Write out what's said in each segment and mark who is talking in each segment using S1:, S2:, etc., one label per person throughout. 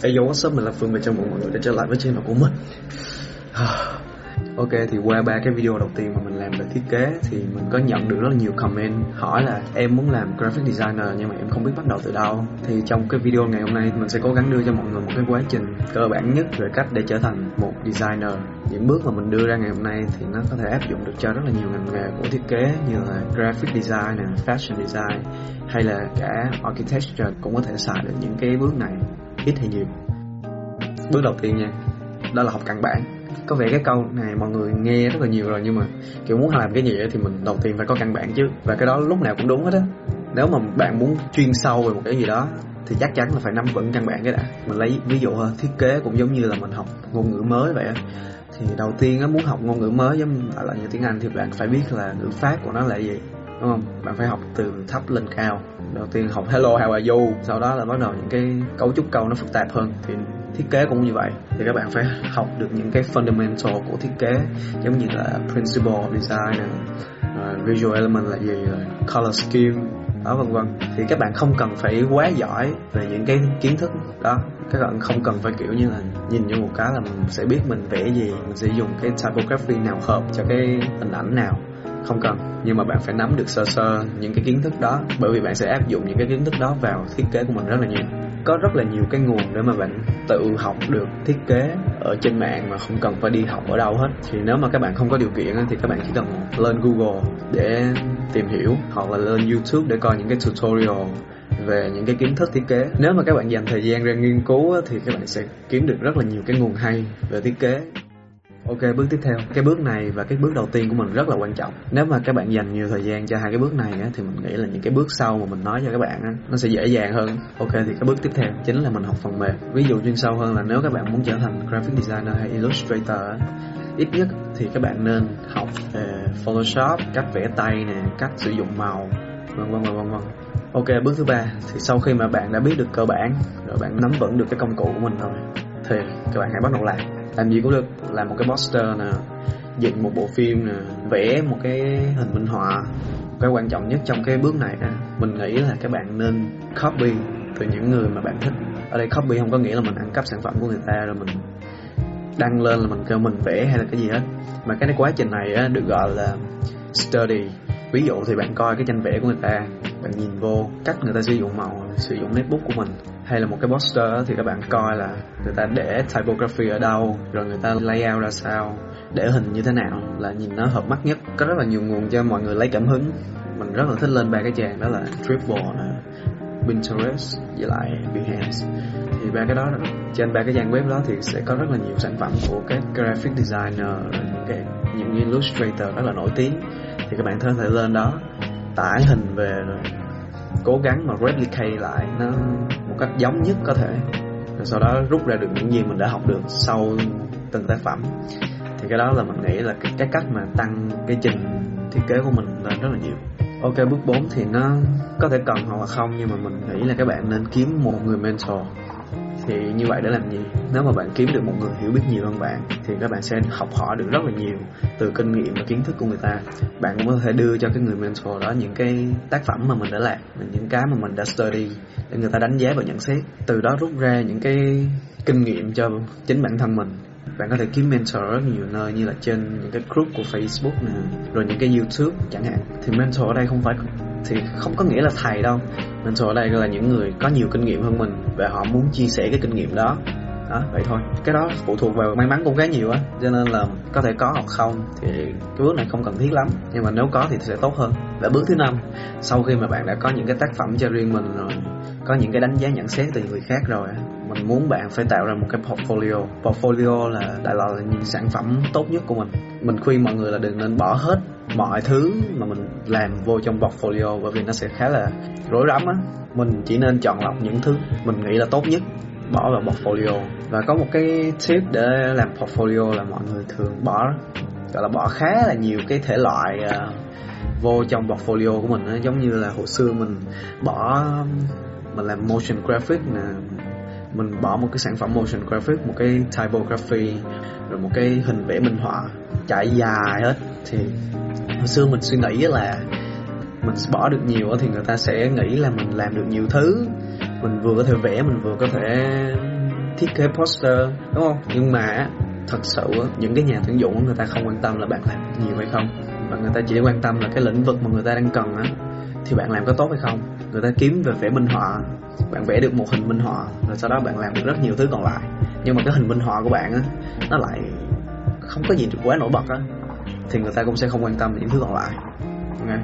S1: Hey yo what's up, mình là Phương và chào mừng mọi người đã trở lại với channel của mình. Ok thì qua ba cái video đầu tiên mà mình làm về thiết kế thì mình có nhận được rất là nhiều comment hỏi là em muốn làm graphic designer nhưng mà em không biết bắt đầu từ đâu. Thì trong cái video ngày hôm nay mình sẽ cố gắng đưa cho mọi người một cái quá trình cơ bản nhất về cách để trở thành một designer. Những bước mà mình đưa ra ngày hôm nay thì nó có thể áp dụng được cho rất là nhiều ngành nghề của thiết kế như là graphic design, fashion design hay là cả architecture cũng có thể xài được những cái bước này ít hay nhiều? Bước đầu tiên nha, đó là học căn bản. Có vẻ cái câu này mọi người nghe rất là nhiều rồi, nhưng mà kiểu muốn làm cái gì thì mình đầu tiên phải có căn bản chứ. Và cái đó lúc nào cũng đúng hết á. Nếu mà bạn muốn chuyên sâu về một cái gì đó, thì chắc chắn là phải nắm vững căn bản cái đã. Mình lấy ví dụ thôi thiết kế cũng giống như là mình học ngôn ngữ mới vậy thì đầu tiên á, muốn học ngôn ngữ mới giống là như tiếng anh thì bạn phải biết là ngữ pháp của nó là gì đúng không? Bạn phải học từ thấp lên cao. Đầu tiên học hello how are you? Sau đó là bắt đầu những cái cấu trúc câu nó phức tạp hơn. Thì thiết kế cũng như vậy. Thì các bạn phải học được những cái fundamental của thiết kế giống như là principle design này, uh, ờ, visual element là gì rồi color scheme đó vân vân. Thì các bạn không cần phải quá giỏi về những cái kiến thức đó. Các bạn không cần phải kiểu như là nhìn vô một cái là mình sẽ biết mình vẽ gì mình sẽ dùng cái typography nào hợp cho cái hình ảnh nào không cần, nhưng mà bạn phải nắm được sơ sơ những cái kiến thức đó, bởi vì bạn sẽ áp dụng những cái kiến thức đó vào thiết kế của mình rất là nhiều. Có rất là nhiều cái nguồn để mà bạn tự học được thiết kế ở trên mạng mà không cần phải đi học ở đâu hết. Thì nếu mà các bạn không có điều kiện thì các bạn chỉ cần lên Google để tìm hiểu, hoặc là lên YouTube để coi những cái tutorial về những cái kiến thức thiết kế. Nếu mà các bạn dành thời gian ra nghiên cứu thì các bạn sẽ kiếm được rất là nhiều cái nguồn hay về thiết kế. Ok, bước tiếp theo. Cái bước này và cái bước đầu tiên của mình rất là quan trọng. Nếu mà các bạn dành nhiều thời gian cho hai cái bước này á, thì mình nghĩ là những cái bước sau mà mình nói cho các bạn á, nó sẽ dễ dàng hơn. Ok, thì cái bước tiếp theo chính là mình học phần mềm. Ví dụ chuyên sâu hơn là nếu các bạn muốn trở thành graphic designer hay illustrator á, ít nhất thì các bạn nên học về Photoshop, cách vẽ tay nè, cách sử dụng màu, vân vân vân vân. Ok, bước thứ ba thì sau khi mà bạn đã biết được cơ bản, rồi bạn nắm vững được cái công cụ của mình rồi, thì các bạn hãy bắt đầu làm làm gì cũng được làm một cái poster nè dựng một bộ phim nè vẽ một cái hình minh họa. Cái quan trọng nhất trong cái bước này nè mình nghĩ là các bạn nên copy từ những người mà bạn thích. Ở đây copy không có nghĩa là mình ăn cắp sản phẩm của người ta rồi mình đăng lên là mình kêu mình vẽ hay là cái gì hết. Mà cái quá trình này á, được gọi là study ví dụ thì bạn coi cái tranh vẽ của người ta, bạn nhìn vô cách người ta sử dụng màu, sử dụng notebook của mình. Hay là một cái poster thì các bạn coi là người ta để typography ở đâu, rồi người ta layout ra sao, để hình như thế nào, là nhìn nó hợp mắt nhất. Có rất là nhiều nguồn cho mọi người lấy cảm hứng. Mình rất là thích lên ba cái trang đó là Dribble Pinterest với lại Behance. Thì ba cái đó, trên ba cái trang web đó thì sẽ có rất là nhiều sản phẩm của các graphic designer những cái những illustrator rất là nổi tiếng. Thì các bạn có thể lên đó tải hình về rồi cố gắng mà replicate lại nó một cách giống nhất có thể. Rồi sau đó rút ra được những gì mình đã học được sau từng tác phẩm. Thì cái đó là mình nghĩ là cái, cái cách mà tăng cái trình thiết kế của mình lên rất là nhiều. Ok bước 4 thì nó có thể cần hoặc là không nhưng mà mình nghĩ là các bạn nên kiếm một người mentor thì như vậy để làm gì? Nếu mà bạn kiếm được một người hiểu biết nhiều hơn bạn, thì các bạn sẽ học hỏi được rất là nhiều từ kinh nghiệm và kiến thức của người ta. Bạn cũng có thể đưa cho cái người mentor đó những cái tác phẩm mà mình đã làm, những cái mà mình đã study để người ta đánh giá và nhận xét. Từ đó rút ra những cái kinh nghiệm cho chính bản thân mình. Bạn có thể kiếm mentor rất nhiều nơi như là trên những cái group của Facebook nè, rồi những cái YouTube chẳng hạn. Thì mentor ở đây không phải, thì không có nghĩa là thầy đâu mentor ở đây là những người có nhiều kinh nghiệm hơn mình và họ muốn chia sẻ cái kinh nghiệm đó. Đó, vậy thôi. Cái đó phụ thuộc vào may mắn cũng khá nhiều á, cho nên là có thể có hoặc không thì cái bước này không cần thiết lắm. Nhưng mà nếu có thì sẽ tốt hơn. Và bước thứ năm, sau khi mà bạn đã có những cái tác phẩm cho riêng mình rồi có những cái đánh giá nhận xét từ người khác rồi mình muốn bạn phải tạo ra một cái portfolio. Portfolio là đại loại là những sản phẩm tốt nhất của mình. Mình khuyên mọi người là đừng nên bỏ hết mọi thứ mà mình làm vô trong portfolio bởi vì nó sẽ khá là rối rắm á. Mình chỉ nên chọn lọc những thứ mình nghĩ là tốt nhất bỏ vào portfolio. Và có một cái tip để làm portfolio là mọi người thường bỏ gọi là bỏ khá là nhiều cái thể loại uh, vô trong portfolio của mình đó. giống như là hồi xưa mình bỏ mình làm motion graphic nè. Mình bỏ một cái sản phẩm motion graphic, một cái typography, rồi một cái hình vẽ minh họa chạy dài hết. Thì hồi xưa mình suy nghĩ là mình bỏ được nhiều thì người ta sẽ nghĩ là mình làm được nhiều thứ. Mình vừa có thể vẽ, mình vừa có thể thiết kế poster, đúng không? Nhưng mà thật sự những cái nhà tuyển dụng người ta không quan tâm là bạn làm nhiều hay không. Và người ta chỉ quan tâm là cái lĩnh vực mà người ta đang cần á. Thì bạn làm có tốt hay không? Người ta kiếm về vẽ minh họa. Bạn vẽ được một hình minh họa, rồi sau đó bạn làm được rất nhiều thứ còn lại. Nhưng mà cái hình minh họa của bạn á, nó lại không có gì quá nổi bật á, thì người ta cũng sẽ không quan tâm những thứ còn lại. Okay.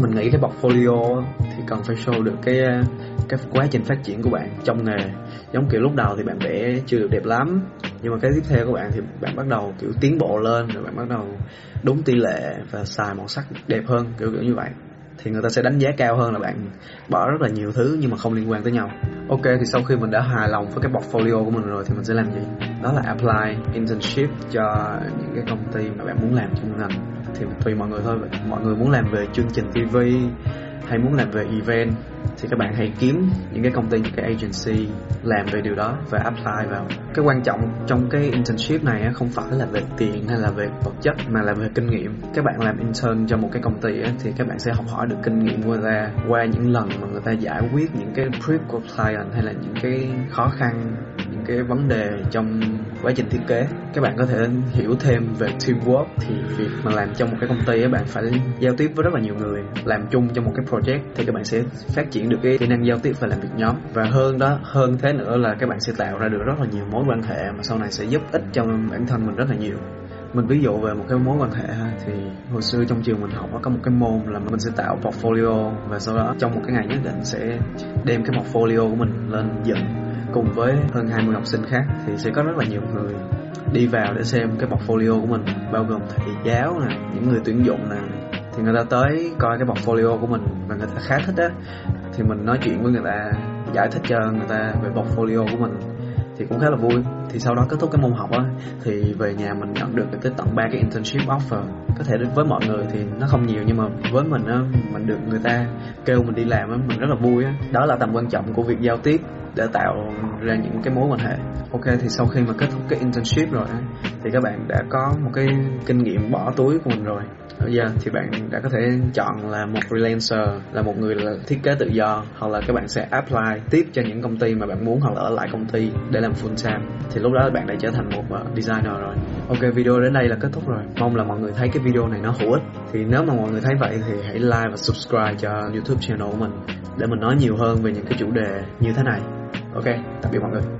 S1: mình nghĩ cái portfolio thì cần phải show được cái à, cái quá trình phát triển của bạn trong nghề. Giống kiểu lúc đầu thì bạn vẽ chưa được đẹp lắm, nhưng mà cái tiếp theo của bạn thì bạn bắt đầu kiểu tiến bộ lên, rồi bạn bắt đầu đúng tỷ lệ và xài màu sắc đẹp hơn, kiểu kiểu như vậy thì người ta sẽ đánh giá cao hơn là bạn bỏ rất là nhiều thứ nhưng mà không liên quan tới nhau. Ok, thì sau khi mình đã hài lòng với cái portfolio của mình rồi thì mình sẽ làm gì? Đó là apply internship cho những cái công ty mà bạn muốn làm trong ngành. Thì tùy mọi người thôi, mọi người muốn làm về chương trình tv hay muốn làm về event, thì các bạn hãy kiếm những cái công ty, những cái agency làm về điều đó và apply vào. Cái quan trọng trong cái internship này không phải là về tiền hay là về vật chất, mà là về kinh nghiệm. Các bạn làm intern cho một cái công ty thì các bạn sẽ học hỏi được kinh nghiệm của người ta qua những lần mà người ta giải quyết những cái brief của client hay là những cái khó khăn những cái vấn đề trong quá trình thiết kế. Các bạn có thể hiểu thêm về teamwork thì việc mà làm trong một cái công ty bạn phải giao tiếp với rất là nhiều người, làm chung trong một cái project, thì các bạn sẽ phát triển được cái kỹ năng giao tiếp và làm việc nhóm. Và hơn đó, hơn thế nữa là các bạn sẽ tạo ra được rất là nhiều mối quan hệ mà sau này sẽ giúp ích cho bản thân mình rất là nhiều. Mình ví dụ về một cái mối quan hệ thì hồi xưa trong trường mình học có một cái môn là mình sẽ tạo portfolio và sau đó trong một cái ngày nhất định sẽ đem cái portfolio của mình lên dựng cùng với hơn 20 học sinh khác thì sẽ có rất là nhiều người đi vào để xem cái portfolio của mình, bao gồm thầy giáo nè, những người tuyển dụng nè. Thì người ta tới coi cái portfolio của mình và người ta khá thích á. Thì mình nói chuyện với người ta, giải thích cho người ta về portfolio của mình thì cũng khá là vui. Thì sau đó kết thúc cái môn học á, thì về nhà mình nhận được tới tận ba cái internship offer. Có thể với mọi người thì nó không nhiều nhưng mà với mình á, mình được người ta kêu mình đi làm á, mình rất là vui á. Đó là tầm quan trọng của việc giao tiếp để tạo ra những cái mối quan hệ. Ok, thì sau khi mà kết thúc cái internship rồi thì các bạn đã có một cái kinh nghiệm bỏ túi của mình rồi. Bây giờ thì bạn đã có thể chọn là một freelancer, là một người là thiết kế tự do, hoặc là các bạn sẽ apply tiếp cho những công ty mà bạn muốn hoặc là ở lại công ty để làm full time. Thì lúc đó bạn đã trở thành một ờ, designer rồi. Ok, video đến đây là kết thúc rồi. Mong là mọi người thấy cái video này nó hữu ích. Thì nếu mà mọi người thấy vậy thì hãy like và subscribe cho youtube channel của mình để mình nói nhiều hơn về những cái chủ đề như thế này. Ok, tạm biệt mọi người.